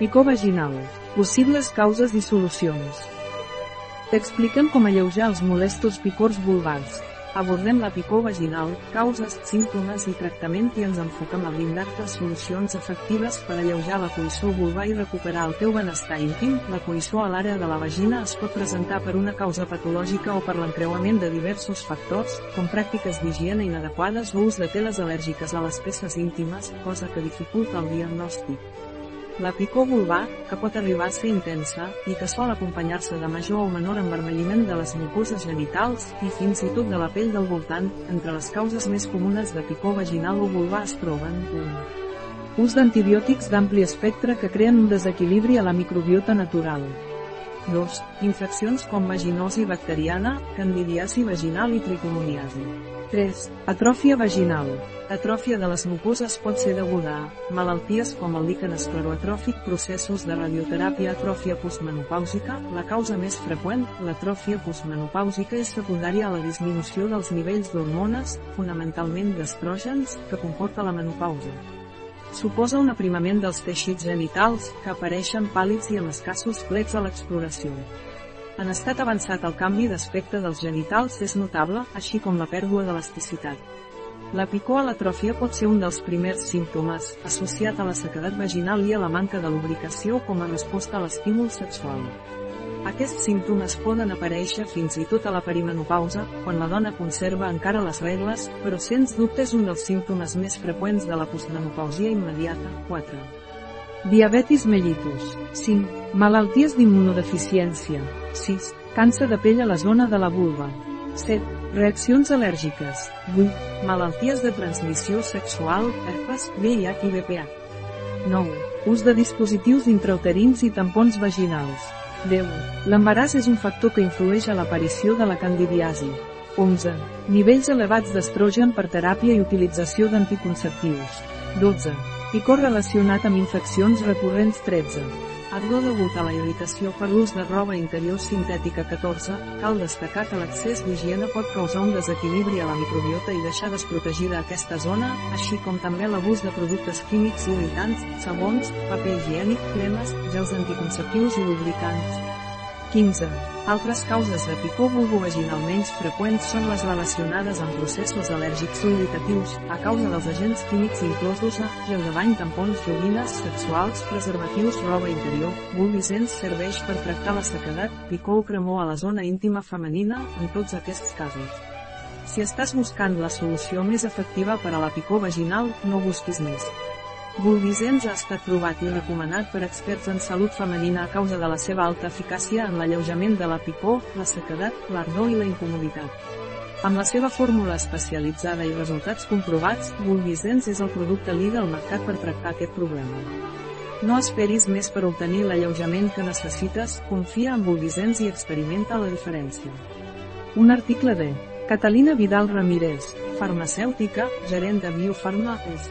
Picor vaginal. Possibles causes i solucions. T'expliquem com alleujar els molestos picors vulvars. Abordem la picor vaginal, causes, símptomes i tractament i ens enfoquem a brindar-te solucions efectives per alleujar la coïssor vulvar i recuperar el teu benestar íntim. La coïssor a l'àrea de la vagina es pot presentar per una causa patològica o per l'encreuament de diversos factors, com pràctiques d'higiene inadequades o ús de teles al·lèrgiques a les peces íntimes, cosa que dificulta el diagnòstic. La picor vulvar, que pot arribar a ser intensa, i que sol acompanyar-se de major o menor envermelliment de les mucoses genitals, i fins i tot de la pell del voltant, entre les causes més comunes de picor vaginal o vulvar es troben 1. Ús d'antibiòtics d'ampli espectre que creen un desequilibri a la microbiota natural. 2. Infeccions com vaginosi bacteriana, candidiasi vaginal i tricomuniasi. 3. Atròfia vaginal. Atròfia de les mucoses pot ser deguda a malalties com el líquen escleroatròfic, processos de radioteràpia, atròfia postmenopàusica. La causa més freqüent, l'atròfia postmenopàusica és secundària a la disminució dels nivells d'hormones, fonamentalment d'estrògens, que comporta la menopausa. Suposa un aprimament dels teixits genitals, que apareixen pàl·lids i amb escassos plecs a l'exploració. En estat avançat el canvi d'aspecte dels genitals és notable, així com la pèrdua d'elasticitat. La picor a l'atròfia pot ser un dels primers símptomes, associat a la sequedat vaginal i a la manca de lubricació com a resposta a l'estímul sexual. Aquests símptomes poden aparèixer fins i tot a la perimenopausa, quan la dona conserva encara les regles, però sens dubte és un dels símptomes més freqüents de la postmenopausia immediata. 4. Diabetis mellitus. 5. Malalties d'immunodeficiència. 6. Càncer de pell a la zona de la vulva. 7. Reaccions al·lèrgiques. 8. Malalties de transmissió sexual, herpes, VIH i BPA. 9. Ús de dispositius intrauterins i tampons vaginals. 10. L'embaràs és un factor que influeix a l'aparició de la candidiasi. 11. Nivells elevats d'estrogen per teràpia i utilització d'anticonceptius. 12. Picor relacionat amb infeccions recurrents 13. Ardor degut a la irritació per l'ús de roba interior sintètica 14, cal destacar que l'excés d'higiene pot causar un desequilibri a la microbiota i deixar desprotegida aquesta zona, així com també l'abús de productes químics irritants, sabons, paper higiènic, cremes, gels anticonceptius i lubricants. 15. Altres causes de picor vulvovaginal menys freqüents són les relacionades amb processos al·lèrgics irritatius, a causa dels agents químics inclosos a gel de bany, tampons, joguines sexuals, preservatius, roba interior. Vulvisens serveix per tractar la sequedat, picor o cremor a la zona íntima femenina, en tots aquests casos. Si estàs buscant la solució més efectiva per a la picor vaginal, no busquis més. Bulbisens ha estat provat i recomanat per experts en salut femenina a causa de la seva alta eficàcia en l'alleujament de la picor, la sequedat, l'ardor i la incomoditat. Amb la seva fórmula especialitzada i resultats comprovats, Bulbisens és el producte líder al mercat per tractar aquest problema. No esperis més per obtenir l'alleujament que necessites, confia en Bulbisens i experimenta la diferència. Un article de Catalina Vidal Ramírez, farmacèutica, gerent de Biofarma, és